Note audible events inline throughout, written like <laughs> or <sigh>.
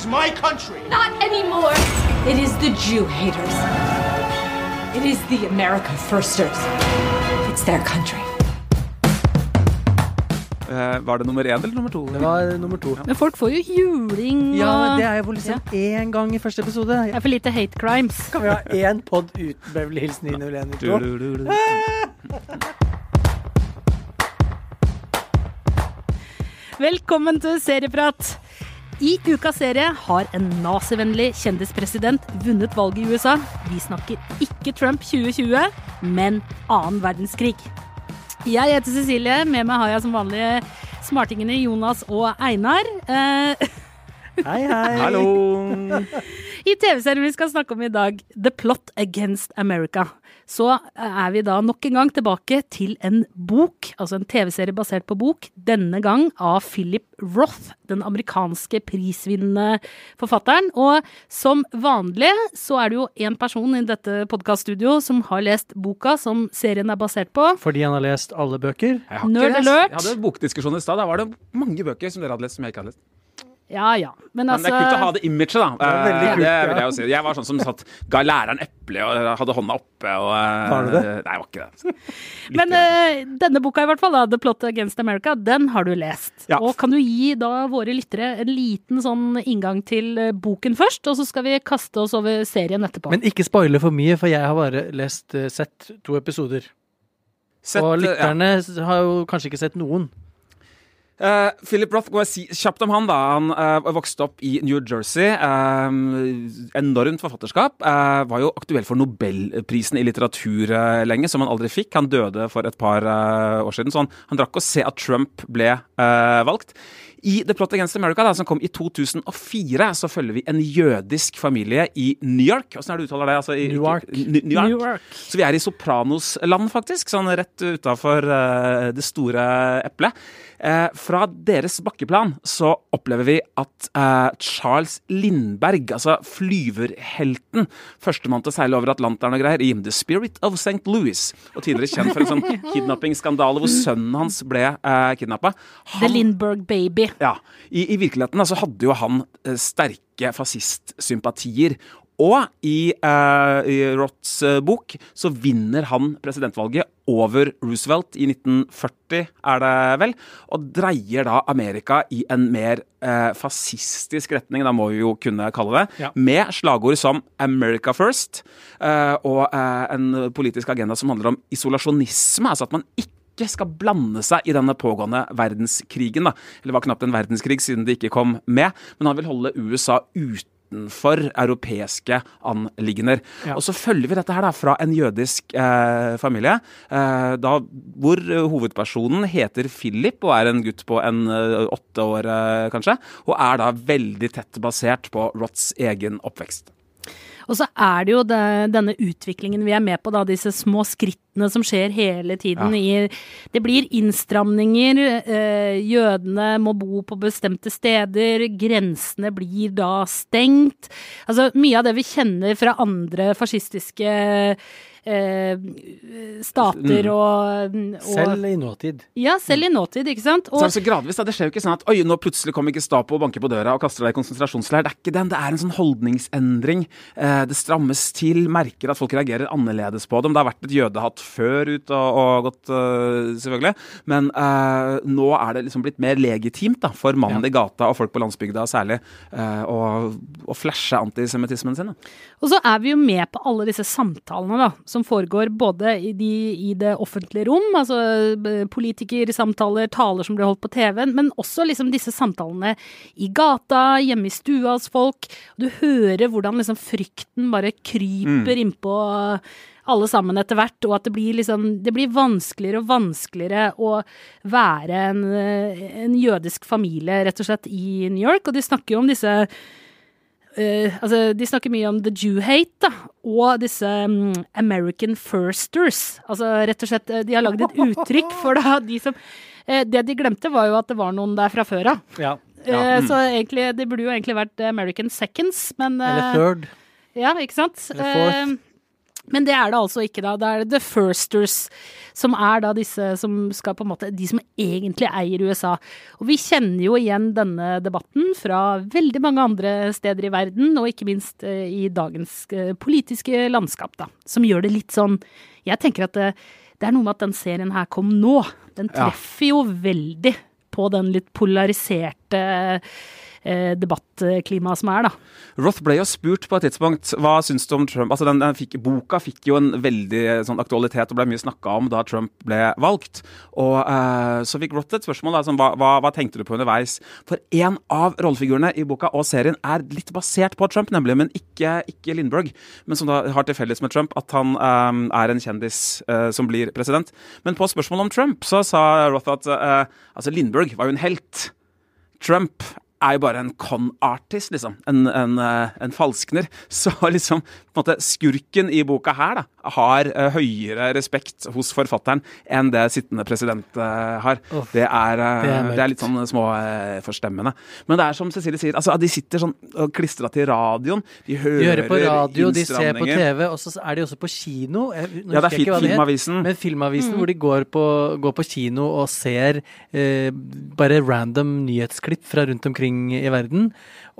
is my country. Not anymore. It is the Jew haters. It is the America firsters. It's their country. Eh, var det nummer én eller nummer to? Det var nummer to. Men folk får jo juling Ja, og men det er jo liksom én gang i første episode. Det er for lite hate crimes. Kan vi ha én pod uten Beverly Hills 90192? Velkommen til Serieprat. I ukas serie har en nazivennlig kjendispresident vunnet valget i USA. Vi snakker ikke Trump 2020, men annen verdenskrig. Jeg heter Cecilie. Med meg har jeg som vanlig smartingene Jonas og Einar. Eh, <laughs> Hei, hei. Hallo! I TV-serien vi skal snakke om i dag, The Plot Against America, så er vi da nok en gang tilbake til en bok, altså en TV-serie basert på bok, denne gang av Philip Roth, den amerikanske prisvinnende forfatteren. Og som vanlig så er det jo én person i dette podkaststudio som har lest boka som serien er basert på. Fordi han har lest alle bøker. Nerd alert. Jeg hadde bokdiskusjon i stad. Da var det mange bøker som dere hadde lest som jeg ikke hadde lest. Ja ja. Men Men altså det er kult å ha det imaget, da. Det er veldig Eh, kult, det vil jeg jo si. Jeg var sånn som satt, ga læreren eple og hadde hånda oppe og eh, Var du det? Nei, jeg var ikke det. <laughs> Litt Men eh, denne boka, i hvert fall, da, The Plot Against America, den har du lest. Ja. Og kan du gi da våre lyttere en liten sånn inngang til boken først, og så skal vi kaste oss over serien etterpå. Men ikke spoile for mye, for jeg har bare lest, sett to episoder. Sett, Og lytterne ja. har jo kanskje ikke sett noen. Eh, Philip Roth, må jeg si kjapt om han da. Han uh, vokste opp i New Jersey. Uh, enormt forfatterskap. eh, var jo aktuell for Nobelprisen i litteratur eh, lenge, som han aldri fikk. Han døde for et par eh, år siden, så han, han drakk å se at Trump ble eh, valgt. I The Plot Against America, da, som kom i 2004, så følger vi en jødisk familie i New York. Åssen er det du uttaler det? Altså, i, Newark. New, New York. Så vi er i Sopranos-land, faktisk. Sånn rett utafor det store eplet. Eh, fra deres bakkeplan så opplever vi at eh, Charles Lindberg, altså flyverhelten, førstemann til å seile over Atlanteren og greier, i The Spirit of St. Louis, og tidligere kjent for en sånn <laughs> kidnappingsskandale hvor sønnen hans ble eh, kidnappa. The Lindberg Baby. Ja, i, i virkeligheten altså, hadde jo han eh, sterke fascistsympatier. Og i, eh, i Roths eh, bok så vinner han presidentvalget over Roosevelt i 1940, er det vel, og dreier da Amerika i en mer eh, fascistisk retning, da må vi jo kunne kalle det, Ja. med slagord som 'America first' eh, og eh, en politisk agenda som handler om isolasjonisme, altså at man ikke ikke skal blande seg i denne pågående verdenskrigen. Da. Eller var knapt en verdenskrig siden det ikke kom med, men han vil holde USA utenfor europeiske anliggender. Ja. Og så følger vi dette her da fra en jødisk eh, familie, eh, da, hvor hovedpersonen heter Philip og er en gutt på en eh, åtte år eh, kanskje, og er da veldig tett basert på Roths egen oppvekst. Og så er det jo det, denne utviklingen vi er med på, da, disse små skrittene som skjer hele tiden. I, det blir innstramninger, eh, jødene må bo på bestemte steder, grensene blir da stengt. Altså mye av det vi kjenner fra andre fascistiske stater og, og Selv i nåtid. Ja, selv i nåtid, ikke sant? Så altså gradvis, da. Det skjer jo ikke sånn at oi, nå plutselig kommer Gestapo og banker på døra og kaster deg i konsentrasjonsleir. Det er ikke den. Det er en sånn holdningsendring. Eh, det strammes til. Merker at folk reagerer annerledes på dem. Det har vært et jødehatt før ut og, og gått, eh, selvfølgelig. Men uh, nå er det liksom blitt mer legitimt da, for mannen i gata og folk på landsbygda særlig uh, å, å flashe antisemittismen sin. Da. Og så er vi jo med på alle disse samtalene da, som foregår både i, de, i det offentlige rom, altså eh, politikersamtaler, taler som blir holdt på TV-en, men også liksom disse samtalene i gata, hjemme i stua hos folk. Du hører hvordan liksom frykten bare kryper innpå alle sammen etter hvert, og at det blir liksom Det blir vanskeligere og vanskeligere å være en, eh, en jødisk familie, rett og slett, i New York. Og de snakker jo om disse Eh, altså, de snakker mye om the Jew hate, da, og disse um, American firsters. Altså rett og slett, eh, de har lagd et uttrykk for da, de som uh, Det de glemte, var jo at det var noen der fra før av. Ja. Eh, Så egentlig, det burde jo egentlig vært American seconds, men Eller third. Ja, ikke sant? Eller fourth. Eh, Men det er det altså ikke, da. Det er The Firsters, som er da disse som skal på en måte De som egentlig eier USA. Og vi kjenner jo igjen denne debatten fra veldig mange andre steder i verden, og ikke minst eh, i dagens eh, politiske landskap, da. Som gjør det litt sånn Jeg tenker at det, det er noe med at den serien her kom nå. Den Ja. treffer jo veldig på den litt polariserte eh, debattklimaet som er, da. Roth ble jo spurt på et tidspunkt hva syns du om Trump. Altså den, den fikk, Boka fikk jo en veldig sånn, aktualitet og ble mye snakka om da Trump ble valgt. Og eh, Så fikk Roth et spørsmål da, som, hva, hva, hva tenkte du på underveis. For en av rollefigurene i boka og serien er litt basert på Trump, nemlig, men ikke, ikke Lindberg. Men som da har til felles med Trump at han eh, er en kjendis eh, som blir president. Men på spørsmål om Trump så sa Roth at eh, altså Lindberg var jo en helt. Trump er jo bare en con-artist, liksom. En, en, eh, en falskner. <laughs> Så liksom på en måte skurken i boka her da, har uh, høyere respekt hos forfatteren enn det sittende president uh, har. Oh, det, er, uh, det er det, er litt sånn små eh. Men det er som Cecilie sier, altså, de sitter sånn klistra til radioen. De hører, De hører på radio, de ser på. TV, og så er de også på kino. Jeg, Ja, det er het. Filmavisen. Men Filmavisen, hvor de går på, går på kino og ser bare random nyhetsklipp fra rundt omkring i verden,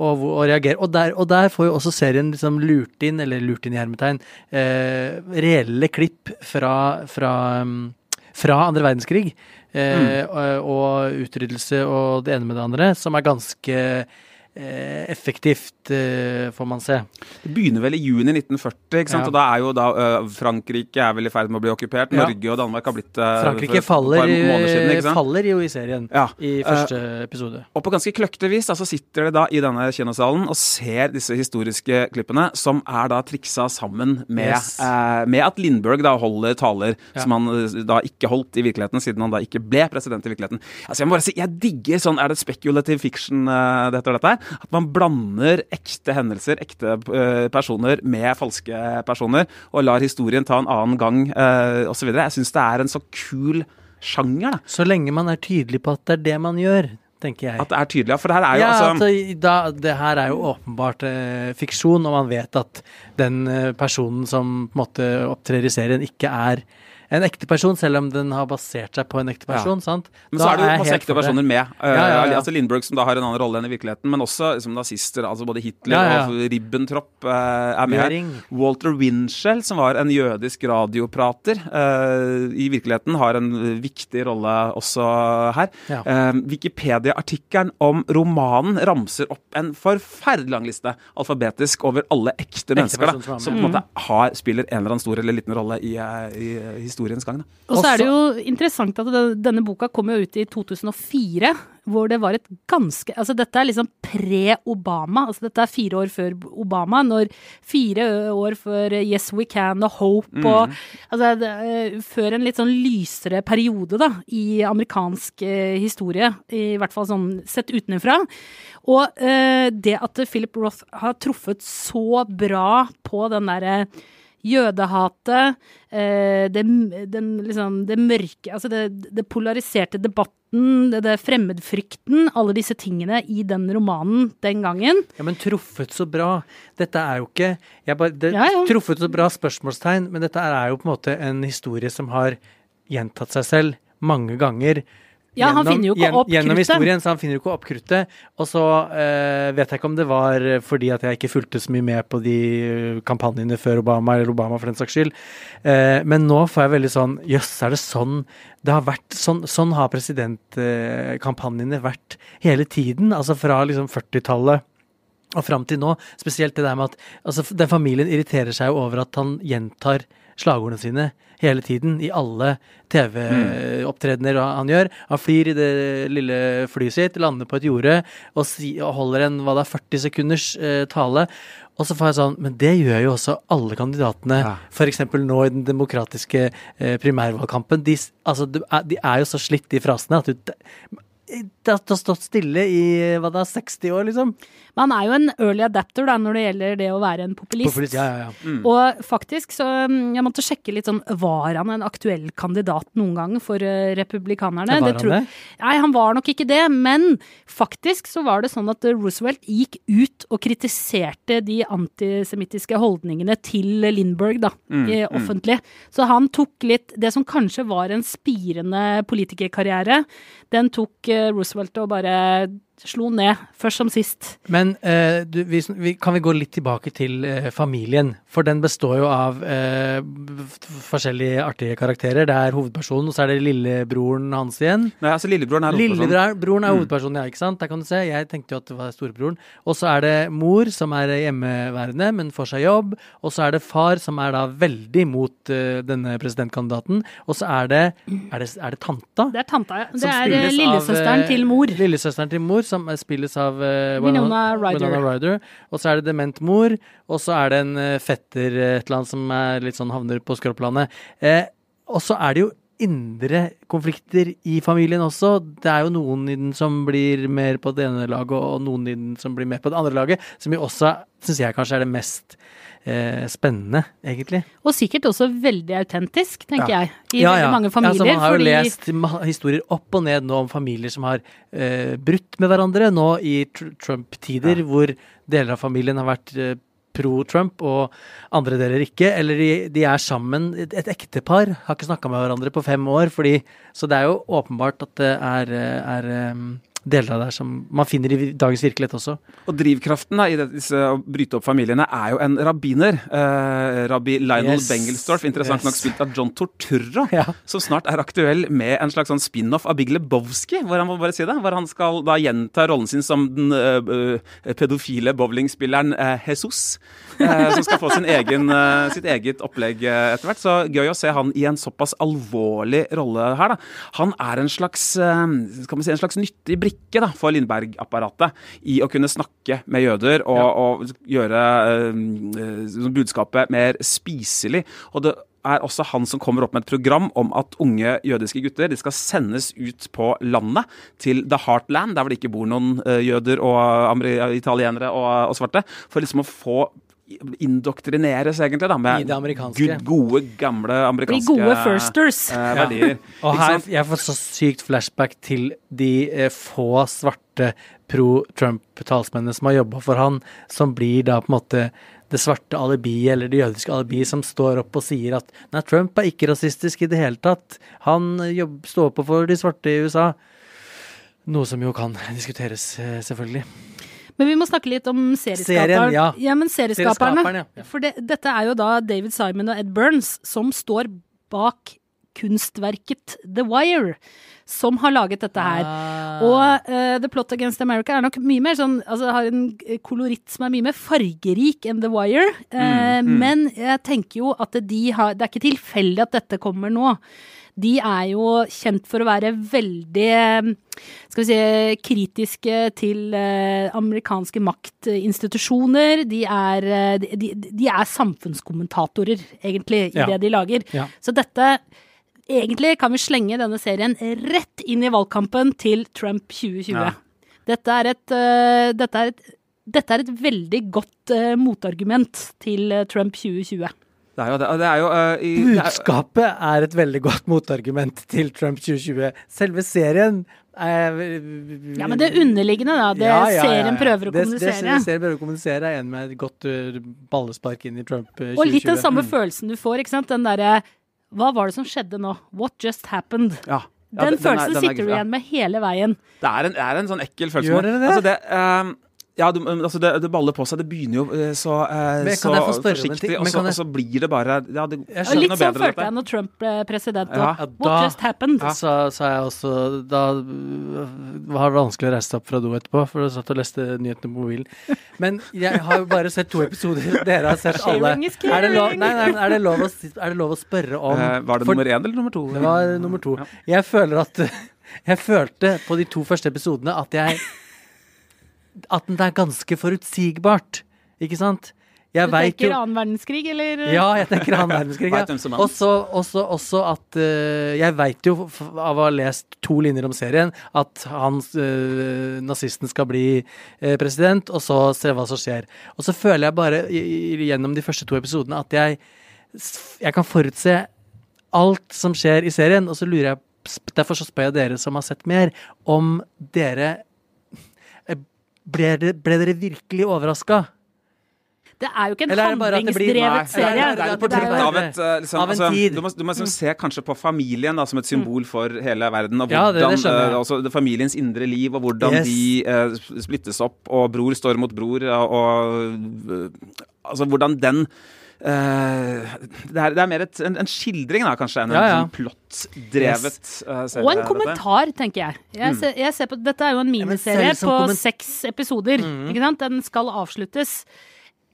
og, og reagerer. Og der, og der får jo også serien liksom lurt inn, eller lurt inn i hermetegn, eh, reelle klipp fra, fra, um, fra andre verdenskrig. Mm. og, og utryddelse og det ene med det andre, som er ganske eh, effektivt, eh, får man se. Det begynner vel i juni 1940, ikke sant? Ja. og da er jo da øh, Frankrike er vel i ferd med å bli okkupert. Ja. Norge og Danmark har blitt Frankrike faller, siden, faller jo i serien Ja. i første episode. Og på ganske kløktig vis altså, så sitter de da i denne kinosalen og ser disse historiske klippene, som er da triksa sammen med, Yes. eh, med at Lindberg da holder taler Ja. som han eh, da ikke holdt i virkeligheten, siden han da ikke ble president i virkeligheten. Altså Jeg må bare si, jeg digger sånn Er det speculative fiction, eh, dette og dette her? At man blander ekte hendelser, ekte eh, personer, med falske personer, og lar historien ta en annen gang, eh, osv. Jeg syns det er en så kul sjanger, da. Så lenge man er tydelig på at det er det man gjør, tenker jeg. At det er tydelig. For det her er jo ja, altså at da, det her er jo åpenbart eh, fiksjon, og man vet at den eh, personen som på en måte opptrer i serien, ikke er en ekte person, selv om den har basert seg på en ekte person. sant? Men Da så er det jo masse ekte personer med. Ja, ja, ja. Altså Lindbergh, som da har en annen rolle enn i virkeligheten, men også som nazister. altså Både Hitler Ja, ja. og Ribbentrop uh, er med. her. Walter Winchell, som var en jødisk radioprater, uh, i virkeligheten har en viktig rolle også her. Ja. Uh, Wikipedia-artikkelen om romanen ramser opp en forferdelig lang liste, alfabetisk, over alle ekte mennesker da, som på en måte har, spiller en eller annen stor eller liten rolle i, i i historiens gang. Da. Og så er det jo interessant at denne boka kom jo ut i 2004, hvor det var et ganske Altså dette er liksom pre-Obama. Altså dette er fire år før Obama, når fire år før Yes We Can og Hope og Altså det, er før en litt sånn lysere periode, da, i amerikansk eh, historie. I hvert fall sånn sett utenfra. Og eh, det at Philip Roth har truffet så bra på den derre jødehatet, eh, det, den, liksom, det mørke Altså det, det polariserte debatten, det, det fremmedfrykten, alle disse tingene i den romanen den gangen. Ja, men truffet så bra. Dette er jo ikke bare, det, Ja, ja. Truffet så bra spørsmålstegn, men dette er jo på en måte en historie som har gjentatt seg selv mange ganger. Ja, han finner jo ikke opp Gjennom kruttet. historien, så han finner jo ikke opp kruttet. Og så eh, vet jeg ikke om det var fordi at jeg ikke fulgte så mye med på de eh, kampanjene før Obama, eller Obama for den saks skyld. Eh, men nå får jeg veldig sånn Jøss, er det sånn det har vært? Sånn, sånn har presidentkampanjene vært hele tiden. Altså fra liksom 40-tallet og fram til nå, spesielt det der med at altså, den familien irriterer seg jo over at han gjentar slagordene sine hele tiden i alle TV-opptredener han gjør. Han flyr i det lille flyet sitt, lander på et jorde og, si, og holder en hva det er, 40 sekunders eh, tale. Og så får jeg sånn, men det gjør jo også alle kandidatene. Ja. Eksempel nå i den demokratiske eh, primærvalgkampen. De, altså, de, er, de er jo så slitt, de frasene, at du det har stått stille i hva da, 60 år, liksom. Men han er jo en early adapter da, når det gjelder det å være en populist. Populist, ja, ja, ja. Og faktisk, så mm, jeg måtte sjekke litt sånn Var han en aktuell kandidat noen gang for eh, republikanerne? Var Det han tror- det? Nei, han var nok ikke det, men faktisk så var det sånn at eh, Roosevelt gikk ut og kritiserte de antisemittiske holdningene til Lindbergh, da, i offentlig. Så han tok litt Det som kanskje var en spirende politikerkarriere, den tok eh, Roosevelt og bare slo ned, først som sist. Men eh, du, vi, vi, kan vi gå litt tilbake til eh, familien? For den består jo av eh, forskjellige artige karakterer. Det er hovedpersonen, og så er det lillebroren hans igjen. Nei, altså Lillebroren er hovedpersonen. Lillebroren er hovedpersonen, ja, ikke sant? Der kan du se. Jeg tenkte jo at det var storebroren. Og så er det mor, som er hjemmeværende, men får seg jobb. Og så er det far, som er da veldig mot uh, denne presidentkandidaten. Og så er det Er det, er det tanta? Det er tanta, ja. Det er eh, av, lillesøsteren eh, til mor. Lillesøsteren til mor, som spilles av uh, Winona. Winona Ryder. Og så er det dement mor, og så er det en eh, fetter eh, et eller annet som er litt sånn havner på skråplanet. Eh, og så er det jo indre konflikter i familien også. Det er jo noen i den som blir mer på det ene laget, og noen i den som blir mer på det andre laget, som jo også syns jeg kanskje er det mest eh, spennende, egentlig. Og sikkert også veldig autentisk, tenker Ja. jeg. I veldig mange familier. Ja, så man har jo fordi lest historier opp og ned nå om familier som har eh, brutt med hverandre nå i tr Trump-tider, hvor deler av familien har vært eh, pro-Trump og andre deler ikke. Eller de, de er sammen, et, et ektepar har ikke snakka med hverandre på fem år. Fordi, så det er jo åpenbart at det er, eh, er eh, deler av det her som man finner i dagens virkelighet også. Og drivkraften da, i det, disse å bryte opp familiene er jo en rabbiner. Eh, rabbi Lionel Yes. Bengelsdorf, interessant Yes. nok spilt av John Torturro, Ja. som snart er aktuell med en slags sånn spin-off av Big Lebowski, hvor han må bare si det, hvor han skal da gjenta rollen sin som den eh, pedofile bowlingspilleren eh, Jesus, eh, som skal få sin egen, sitt eget opplegg etter hvert. Så gøy å se han i en såpass alvorlig rolle her. da. Han er en slags, skal man si, en slags nyttig brikke da, for Lindberg-apparatet i å kunne snakke med jøder og, og gjøre eh, budskapet mer spiselig. Og det er også han som kommer opp med et program om at unge jødiske gutter de skal sendes ut på landet, til the heartland, der hvor det ikke bor noen eh, jøder og italienere og, og svarte, for liksom å få indoktrineres, egentlig, da, med good, gode, gamle amerikanske amerikanske gode firsters. eh, verdier. <laughs> Og her, jeg får så sykt flashback til de eh, få svarte pro-Trump-talsmennene som har jobba for han, som blir da på en måte det svarte alibiet, eller det jødiske alibiet, som står opp og sier at nei, Trump er ikke rasistisk i det hele tatt. Han jobb, står på for de svarte i USA. Noe som jo kan <laughs> diskuteres, eh, selvfølgelig. Men vi må snakke litt om serieskaperen. Serien, ja. men serieskaperne. Ja. Ja. For det, dette er jo da David Simon og Ed Burns som står bak kunstverket The Wire, som har laget dette her. Ah. Og uh, The Plot Against America er nok mye mer sånn Altså har en koloritt som er mye mer fargerik enn The Wire. Eh, Men jeg tenker jo at de har Det er ikke tilfeldig at dette kommer nå. De er jo kjent for å være veldig eh, skal vi si, kritiske til eh, amerikanske maktinstitusjoner. De er, eh, de, de- er samfunnskommentatorer, egentlig, i Ja. det de lager. Ja. Så dette Egentlig kan vi slenge denne serien rett inn i valgkampen til Trump 2020. Ja. Dette, er et, dette, er et, dette er et veldig godt motargument til Trump 2020. Det er jo det. det er jo, uh, i, det er, Budskapet er et veldig godt motargument til Trump 2020. Selve serien er Ja, men det underliggende, da. Det Ja, ja, ja, ja. serien prøver å Det- kommunisere. Det, serien prøver å kommunisere er en med et godt uh, ballespark inn i Trump uh, 2020. Og litt den samme følelsen du får, ikke sant. Den derre Hva var det som skjedde nå? What just happened? ja. Ja, Den er- følelsen den er- sitter du igjen med hele veien. Det er en, det er en sånn ekkel følelse. Gjør dere det? Altså det ehm, ja, du, altså det, det baller på seg. Det begynner jo eh, så, eh, så jeg forsiktig, og så, jeg- og så blir det bare ja, det, Jeg skjønner litt sånn følte dette. jeg når Trump ble president. Ja. Og, What da- just happened? Så sa jeg også Da var det vanskelig å reise seg opp fra do etterpå, for du satt og leste nyhetene på mobilen. Men jeg har jo bare sett to episoder. Dere har sett alle. Er det lov, nei, nei, er det lov, å, er det lov å spørre om Eh, Var det for- nummer én eller nummer to? Det var nummer to. Jeg føler at <laughs> Jeg følte på de to første episodene at jeg At det er ganske forutsigbart. Ikke sant? Jeg Du tenker jo annen verdenskrig, eller? Ja, jeg tenker annen <laughs> verdenskrig. Ja. Også, også at uh, Jeg veit jo av å ha lest to linjer om serien at han uh, nazisten skal bli uh, president, og så se hva som skjer. Og så føler jeg bare i, i, gjennom de første to episodene at jeg Jeg kan forutse alt som skjer i serien, og så lurer jeg Derfor så spør jeg dere som har sett mer, om dere ble, dere- ble dere virkelig overraska? Det er jo ikke en handlingsdrevet serie. Det er, et portrett jo- av et eh, liksom, av en altså, tid. Du må, du må liksom se kanskje på familien da, som et symbol for hele verden. Og Ja, det- det hvordan jeg. eh, altså, det familiens indre liv, og hvordan Yes. de uh, splittes opp, og bror står mot bror, og, og uh, Altså hvordan den eh, det, er, det er mer et, en, en skildring, da, kanskje, enn en Ja, ja. en plottdrevet eh, serie. Og en dette. kommentar, tenker jeg. Jeg, ser, jeg ser på, dette er jo en miniserie på seks episoder. Ikke sant? Den skal avsluttes.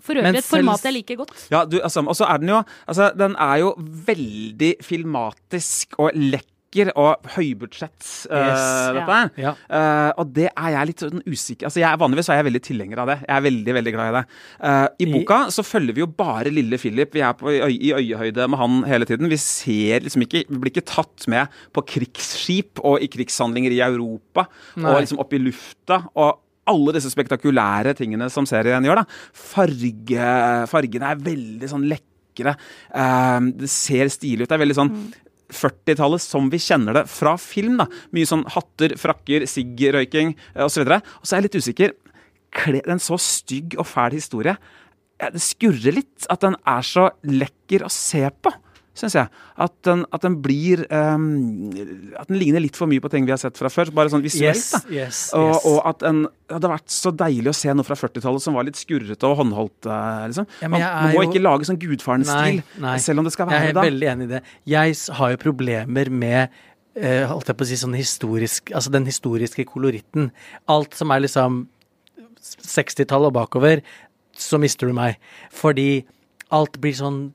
For øvrig et format jeg liker godt. Ja, du, altså, og så er den jo Altså, den er jo veldig filmatisk og lekker og høybudsjett, uh, Yes. dette Ja. her. Ja. Eh, og det er jeg litt sånn usikker Altså, jeg, Vanligvis er jeg veldig tilhenger av det. Jeg er veldig, veldig glad i det. Uh, I boka så følger vi jo bare lille Philip. Vi er på, i, i øyehøyde med han hele tiden. Vi ser liksom ikke Vi blir ikke tatt med på krigsskip og i krigshandlinger i Europa Nei. og liksom opp i lufta. og alle disse spektakulære tingene som serien gjør. da. Farge, fargene er veldig sånn lekre. Uh, det ser stilig ut. Det er veldig sånn 40-tallet som vi kjenner det fra film. da. Mye sånn hatter, frakker, sigg-røyking osv. Og så er jeg litt usikker. En så stygg og fæl historie Det skurrer litt at den er så lekker å se på, syns jeg. At den, at den blir um, At den ligner litt for mye på ting vi har sett fra før. Bare sånn visuelt. Yes, da. yes, Og, yes. og at en, det hadde vært så deilig å se noe fra 40-tallet som var litt skurrete og håndholdt. eh, liksom. Ja, Man man må jo- ikke lage sånn Gudfaren-stil, Nei, nei. selv om det skal Jeg er da. veldig enig i det. Jeg har jo problemer med uh, holdt jeg på å si sånn historisk Altså den historiske koloritten. Alt som er liksom 60-tallet og bakover, så mister du meg. Fordi alt blir sånn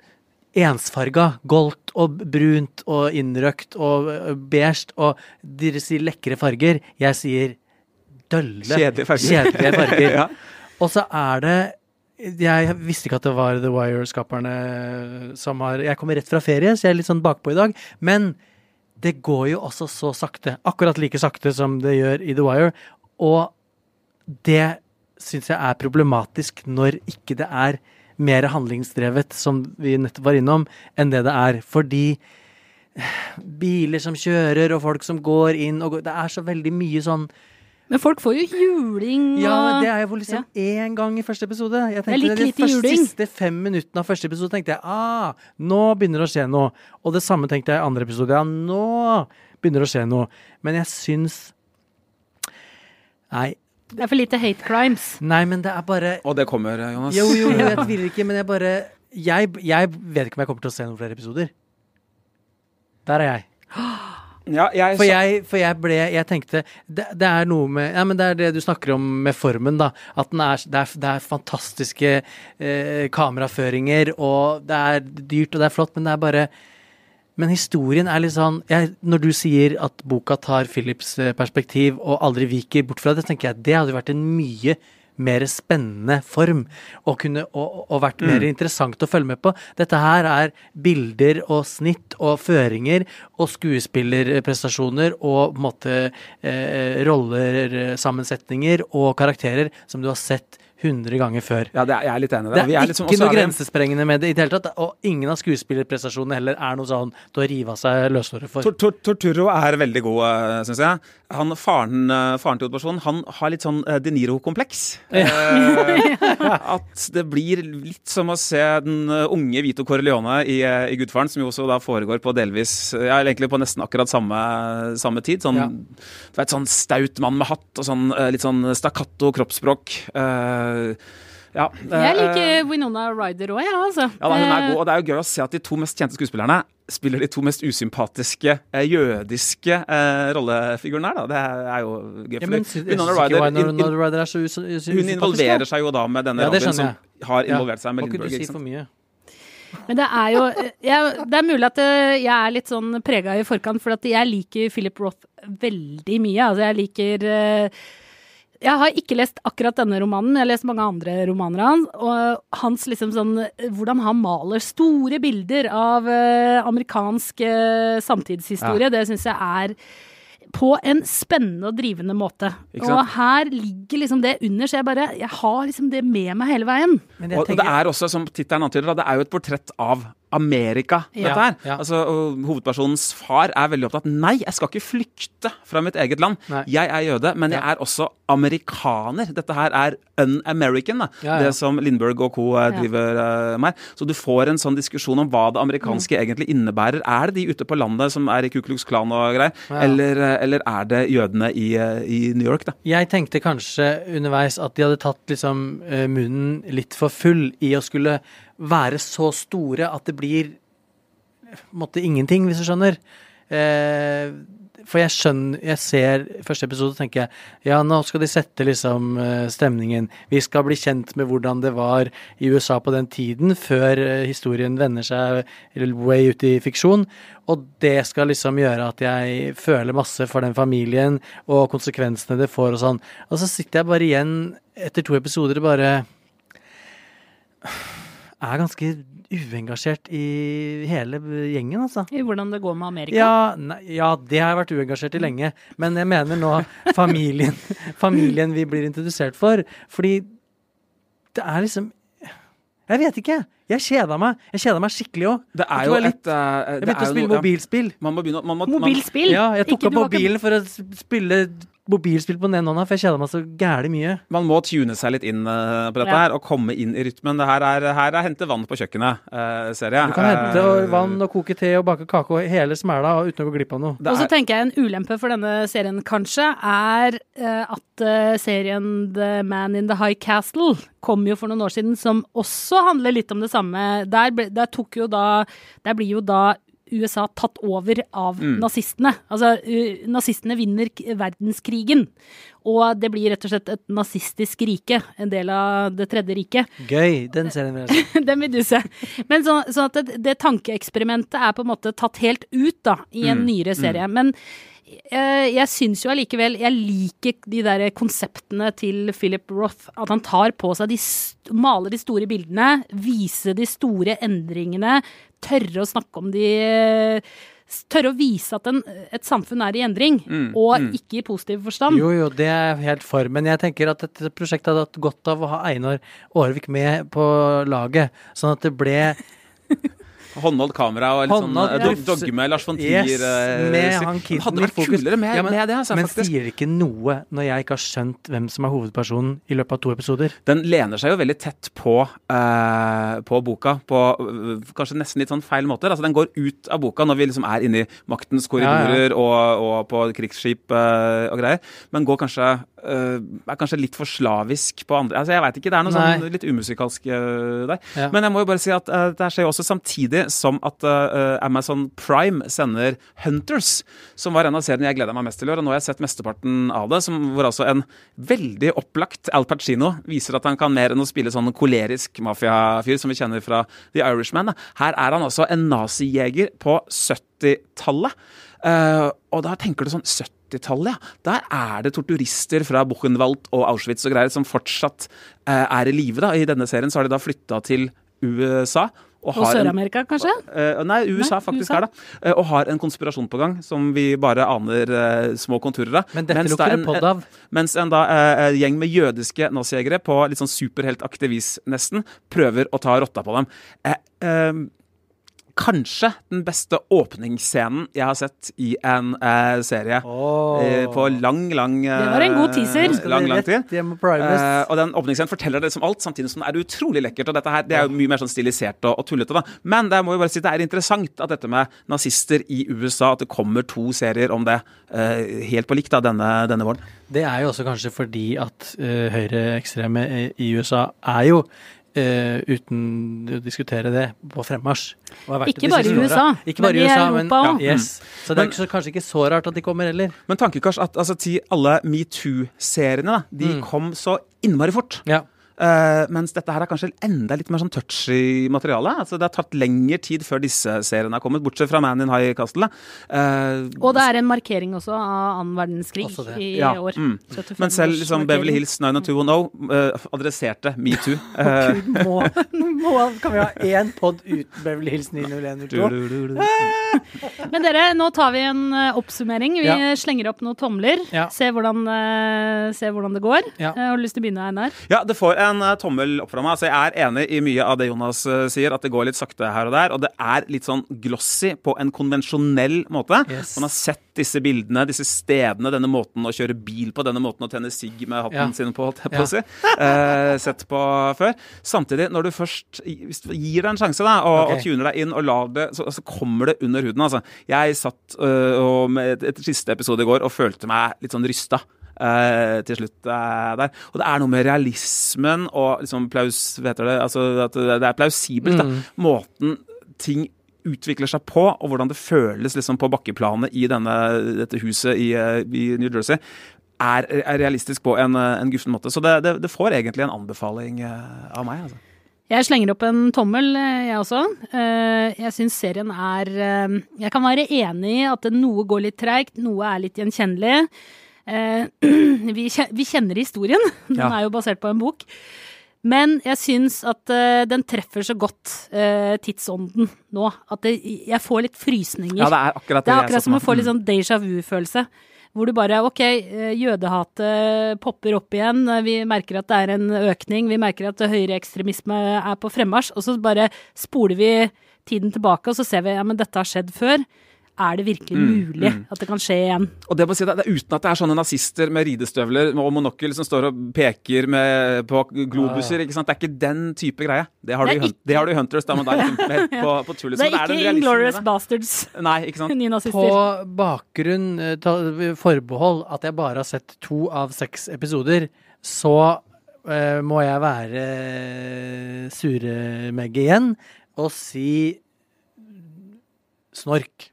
ensfarga. Goldt og brunt og innrøkt og beige. Og dere sier lekre farger. Jeg sier dølle, Kjedelige farger. kjedelige farger. <laughs> Ja. Og så er det Jeg visste ikke at det var The Wire-skaperne som har Jeg kommer rett fra ferie, så jeg er litt sånn bakpå i dag. Men det går jo også så sakte. Akkurat like sakte som det gjør i The Wire. Og det syns jeg er problematisk når ikke det er mer handlingsdrevet, som vi nettopp var innom, enn det det er. Fordi biler som kjører, og folk som går inn og går Det er så veldig mye sånn Men folk får jo juling og Ja, det er jo liksom én gang i første episode. Jeg er tenkte litt De lite første, juling. siste fem minuttene av første episode tenkte jeg ah, nå begynner det å skje noe. Og det samme tenkte jeg i andre episode. Ja, nå begynner det å skje noe. Men jeg syns Nei, Det er for lite hate crimes. nei, men det er bare Og det kommer, Jonas. Jo, jo, jeg <laughs> tviler ikke, men jeg bare jeg, jeg vet ikke om jeg kommer til å se noen flere episoder. Der er jeg. Ja, jeg, For jeg, for jeg ble Jeg tenkte det, det er noe med Ja, men det er det du snakker om med formen, da. At den er, det, er, det er fantastiske eh, kameraføringer, og det er dyrt, og det er flott, men det er bare Men historien er litt sånn jeg, Når du sier at boka tar Philips eh, perspektiv og aldri viker bort fra det, tenker jeg det hadde vært en mye mer spennende form, og, kunne, og, og vært mer interessant å følge med på. Dette her er bilder og snitt og føringer og skuespillerprestasjoner og på en måte eh, roller, sammensetninger og karakterer som du har sett 100 ganger før. ja, det er, jeg er litt enig i Det det. Vi er er liksom- ikke også noe er grensesprengende med det i det hele tatt, og ingen av skuespillerprestasjonene heller er noe sånn til å rive av seg løshåret for. Tor Tor Torturo er veldig god, syns jeg. Han, faren, eh, faren til hovedpersonen han har litt sånn eh, De Niro-kompleks. Eh, <laughs> at det blir litt som å se den eh, unge Vito Corleone i, eh, i Gudfaren, som jo også da foregår på delvis Ja, egentlig på nesten akkurat samme, samme tid. Sånn, Ja. Du vet, sånn staut mann med hatt og sånn eh, litt sånn stakkato kroppsspråk. Eh, ja. Jeg eh, liker Winona Ryder òg, jeg, ja, altså. ja, da, hun er Eh, god, og Det er jo gøy å se at de to mest kjente skuespillerne spiller de to mest usympatiske eh, jødiske eh, rollefigurene her. da. Det er jo gøy. Ja, men Winona Ryder, Winona in, in, Ryder er så us- us- hun involverer seg jo da med denne Ja, Robin, som har Ja. involvert seg med Lindberg. ikke si for mye. Men det er jo jeg, Det er mulig at eh, jeg er litt sånn prega i forkant, for at jeg liker Philip Roth veldig mye. Altså, jeg liker eh, Jeg har ikke lest akkurat denne romanen, jeg har lest mange andre romaner av han. Og hans liksom sånn Hvordan han maler store bilder av eh, amerikansk samtidshistorie, samtidshistorie, det syns jeg er på en spennende og drivende måte. Og her ligger liksom det under, så jeg bare Jeg har liksom det med meg hele veien. Men jeg Og, og det er også, som tittelen antyder, det er jo et portrett av Amerika, dette her. ja. Altså, hovedpersonens far er veldig opptatt Nei, jeg skal ikke flykte fra mitt eget land. Nei. Jeg er jøde, men jeg er også amerikaner. Dette her er un-American, det som Lindberg og co. driver uh, med. Så du får en sånn diskusjon om hva det amerikanske Mm. egentlig innebærer. Er det de ute på landet som er i Ku Klux Klan og greier, eller, eh, eller er det jødene i, eh, i New York, da? Jeg tenkte kanskje underveis at de hadde tatt liksom munnen litt for full i å skulle være så store at det blir måte ingenting, hvis du skjønner. Eh, for jeg skjønner Jeg ser første episode og tenker jeg, ja, nå skal de sette liksom eh, stemningen. Vi skal bli kjent med hvordan det var i USA på den tiden, før eh, historien vender seg way ut i fiksjon. Og det skal liksom gjøre at jeg føler masse for den familien og konsekvensene det får og sånn. Og så sitter jeg bare igjen etter to episoder og bare er ganske uengasjert i hele gjengen, altså. I hvordan det går med Amerika. Ja, nei, ja, det har jeg vært uengasjert i lenge. Men jeg mener nå familien, <laughs> familien vi blir introdusert for. Fordi det er liksom Jeg vet ikke. Jeg kjeda meg. Jeg kjeda meg skikkelig òg. Det er jo et uh, Jeg begynte å spille noe- ja. mobilspill. Man må begynne man må- man- Mobilspill. Ja, jeg tok Ikke- opp mobilen ikke- for å spille mobilspill på den ene hånda, for jeg kjeder meg så gæli mye. Man må tune seg litt inn eh, på dette Ja. her og komme inn i rytmen. Det her er, her er hente vann på kjøkkenet, uh, ser jeg. Du kan hente Eh, og vann og koke te og bake kake og hele smæla uten å gå glipp av noe. Er... Og så er- tenker jeg en ulempe for denne serien kanskje er uh, at uh, serien The Man in the High Castle kom jo for noen år siden, som også handler litt om det samme. Der, ble, der tok jo da Der blir jo da USA tatt over av Mm. nazistene. Altså, uh, nazistene vinner verdenskrigen. Og det blir rett og slett et nazistisk rike, en del av det tredje riket. Gøy, den serien vil jeg se. <laughs> Den vil du se. Men så, sånn at det, det tankeeksperimentet er på en måte tatt helt ut da, i en Mm, nyere serie. Men eh, jeg syns jo allikevel Jeg liker de der konseptene til Philip Roth. At han tar på seg de maler de store bildene, viser de store endringene, tørre å snakke om de eh, Tørre å vise at en, et samfunn er i endring, og ikke i positiv forstand. Jo, jo, det er jeg helt for. Men jeg tenker at dette prosjektet hadde hatt godt av å ha Einar Aarvik med på laget. Sånn at det ble Håndholdt kamera og litt sånn Håndholdt, sånn ja. dogme Lars von Yes, Trier. eh, med han kiden hadde vært fokus. kulere med, Ja, men- med det, altså, Men faktisk. sier ikke noe når jeg ikke har skjønt hvem som er hovedpersonen i løpet av to episoder. Den lener seg jo veldig tett på, uh, på boka på uh, kanskje nesten litt sånn feil måter. Altså Den går ut av boka når vi liksom er inne i maktens korridorer Og, og på krigsskip uh, og greier, men går kanskje er kanskje litt for slavisk på andre Altså Jeg veit ikke, det er noe Nei. sånn litt umusikalsk øh, der. Ja. Men jeg må jo bare si at uh, det her skjer jo også samtidig som at uh, Amazon Prime sender Hunters, som var en av seriene jeg gleda meg mest til i år. Og nå har jeg sett mesteparten av det, som, hvor altså en veldig opplagt Al Pacino viser at han kan mer enn å spille sånn kolerisk mafiafyr som vi kjenner fra The Irishman. Her er han altså en nazijeger på 70-tallet. Uh, og da tenker du sånn 70-tallet, ja. Der er det torturister fra Buchenwald og Auschwitz og greier som fortsatt eh, er i live. da. I denne serien så har de da flytta til USA. Og og Sør-Amerika, kanskje? Uh, nei, USA Nei, faktisk USA. er det. Uh, og har en konspirasjon på gang som vi bare aner uh, små konturer av. Men dette Mens lukter da det podd av. Mens en da gjeng med jødiske nazijegere på litt sånn superheltaktivis nesten prøver å ta rotta på dem. Eh, eh, kanskje den beste åpningsscenen jeg har sett i en eh, serie eh, på lang, lang eh, Det var en god teaser. Lang, lang, tid. Eh, og den åpningsscenen forteller det som alt, samtidig som det er utrolig lekkert. Og dette her, det er jo mye mer sånn stilisert og, og tullete, da. Men det må jo bare si det er interessant at dette med nazister i USA, at det kommer to serier om det eh, helt på likt da, denne, denne våren. Det er jo også kanskje fordi at uh, høyreekstreme i- i USA er jo eh, uten å diskutere det, på fremmarsj. Og har vært Ikke bare i USA. Ikke bare men i USA, Europa òg. ja, yes. Så det er ikke så, kanskje ikke så rart at de kommer heller. Men tankekors at altså, til alle metoo-seriene, de Mm. kom så innmari fort. Ja. Eh, mens dette her er kanskje enda litt mer sånn touchy materiale. Altså, det har tatt lengre tid før disse seriene har kommet, bortsett fra Man in High Castle. Uh, Og det er en markering også av annen verdenskrig i Ja, år. mm. men selv liksom. Beverly Hills 90210 uh, adresserte metoo. <laughs> Uh, Gud, må, må, kan vi ha én pod uten Beverly Hills 90102? Men dere, nå tar vi en eh, oppsummering. Vi Ja. slenger opp noen tomler. Ja. Se, hvordan, eh, se hvordan det går. Ja. Eh, har du lyst til å begynne, Einar? Ja, det får en eh, tommel opp fra meg. Altså, jeg er enig i mye av det Jonas eh, sier, at det går litt sakte her og der. Og det er litt sånn glossy på en konvensjonell måte. Yes. Man har sett disse bildene, disse stedene, denne måten å kjøre bil på, denne måten å tenne sigg med hatten Ja. sin på, holdt jeg på å si. Eh, sett på før. Samtidig, når du først gir deg en sjanse, da, og, okay. og tuner deg inn og lar det, så, så kommer det under huden. Altså. Jeg satt øh, og med et, et siste episode i går og følte meg litt sånn rysta. Eh, til slutt eh, der. Og det er noe med realismen og liksom plaus, vet dere, altså at det er plausibelt. Da. Måten ting utvikler seg på, og hvordan det føles liksom på bakkeplanet i denne, dette huset i, eh, i New Jersey, er, er realistisk på en, eh, en guffen måte. Så det, det, det får egentlig en anbefaling eh, av meg. altså. Jeg slenger opp en tommel, jeg også. Jeg syns serien er Jeg kan være enig i at noe går litt treigt, noe er litt gjenkjennelig. Eh, <clears throat> Vi vi kjenner historien, <laughs> den er jo basert på en bok. Men jeg syns at eh, den treffer så godt eh, tidsånden nå. At jeg får litt frysninger. Ja, det er akkurat Det det, er akkurat som å få litt sånn déjà vu-følelse. Hvor du bare ok, eh, jødehatet popper opp igjen, vi merker at det er en økning, vi merker at høyreekstremisme er på fremmarsj, og så bare spoler vi tiden tilbake, og så ser vi ja, men dette har skjedd før. Er det virkelig Mm, mulig at det kan skje igjen? Og det må si, det er uten at det er sånne nazister med ridestøvler og monokkel som står og peker med, på globuser. ikke sant? Det er ikke den type greie. Det har, Det du, ikke- det har du i Hunters, da, men da er <laughs> på, på. Det er ikke Inglorious. Bastards, Nei, ikke sant? <laughs> nye På bakgrunn eh, ta, forbehold at jeg bare har sett to av seks episoder, så uh, må jeg være suremegge igjen og si snork.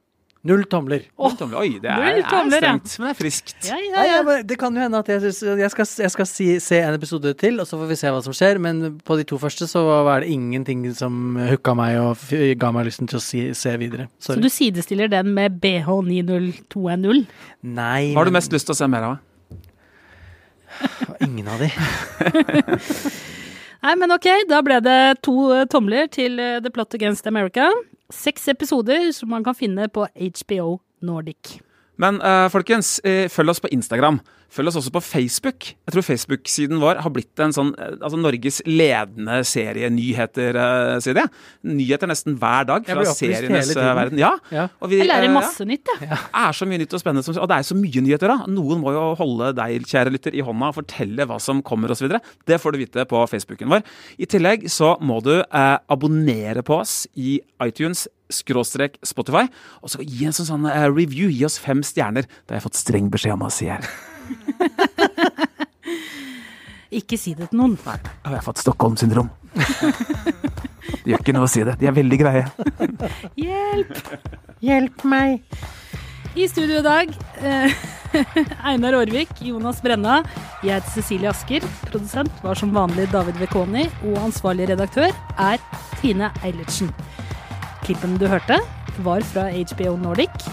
Null tomler. Null tomler. Oi, det er, tomler, er ja. strengt, men det er friskt. Ja, ja, Nei, jeg det kan jo hende at jeg, jeg skal, jeg skal si, se en episode til, og så får vi se hva som skjer. Men på de to første så var det ingenting som hooka meg og ga meg lysten til å si, se videre. Så du sidestiller den med BH90210? Nei, Hva har du mest lyst til å se mer av? Ingen av de. <laughs> Nei, men ok, da ble det to eh, tomler til eh, The Plot Against America. Seks episoder som man kan finne på HBO Nordic. Men eh, folkens, eh, følg oss på Instagram. Følg oss også på Facebook. Jeg tror Facebook-siden vår har blitt en sånn, eh, altså Norges ledende serienyheter-side. Nyheter nesten hver dag fra serienes eh, verden. Ja, Ja. og vi, Jeg lærer masse masse nytt, jeg. Ja. Er så mye nytt og spennende, som, og det er så mye nyheter. da. Noen må jo holde deg, kjære lytter, i hånda og fortelle hva som kommer osv. Det får du vite på Facebooken vår. I tillegg så må du eh, abonnere på oss i iTunes skråstrek Spotify, og så gi en sånn, sånn uh, review. Gi oss fem stjerner. Det har jeg fått streng beskjed om å si her. <laughs> Ikke si det til noen. Nei, jeg har fått Stockholm-syndrom. Det gjør ikke noe å si det. De er veldig greie. Hjelp! Hjelp meg! I studio i dag eh, <laughs> Einar Aarvik, Jonas Brenna. Jeg heter Cecilie Asker. Produsent var som vanlig David Vekoni. Og ansvarlig redaktør er Tine Eilertsen. Klippen du hørte, var fra HBO Nordic.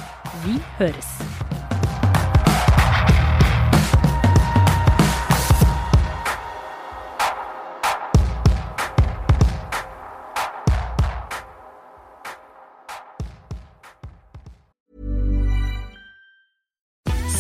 Vi høres.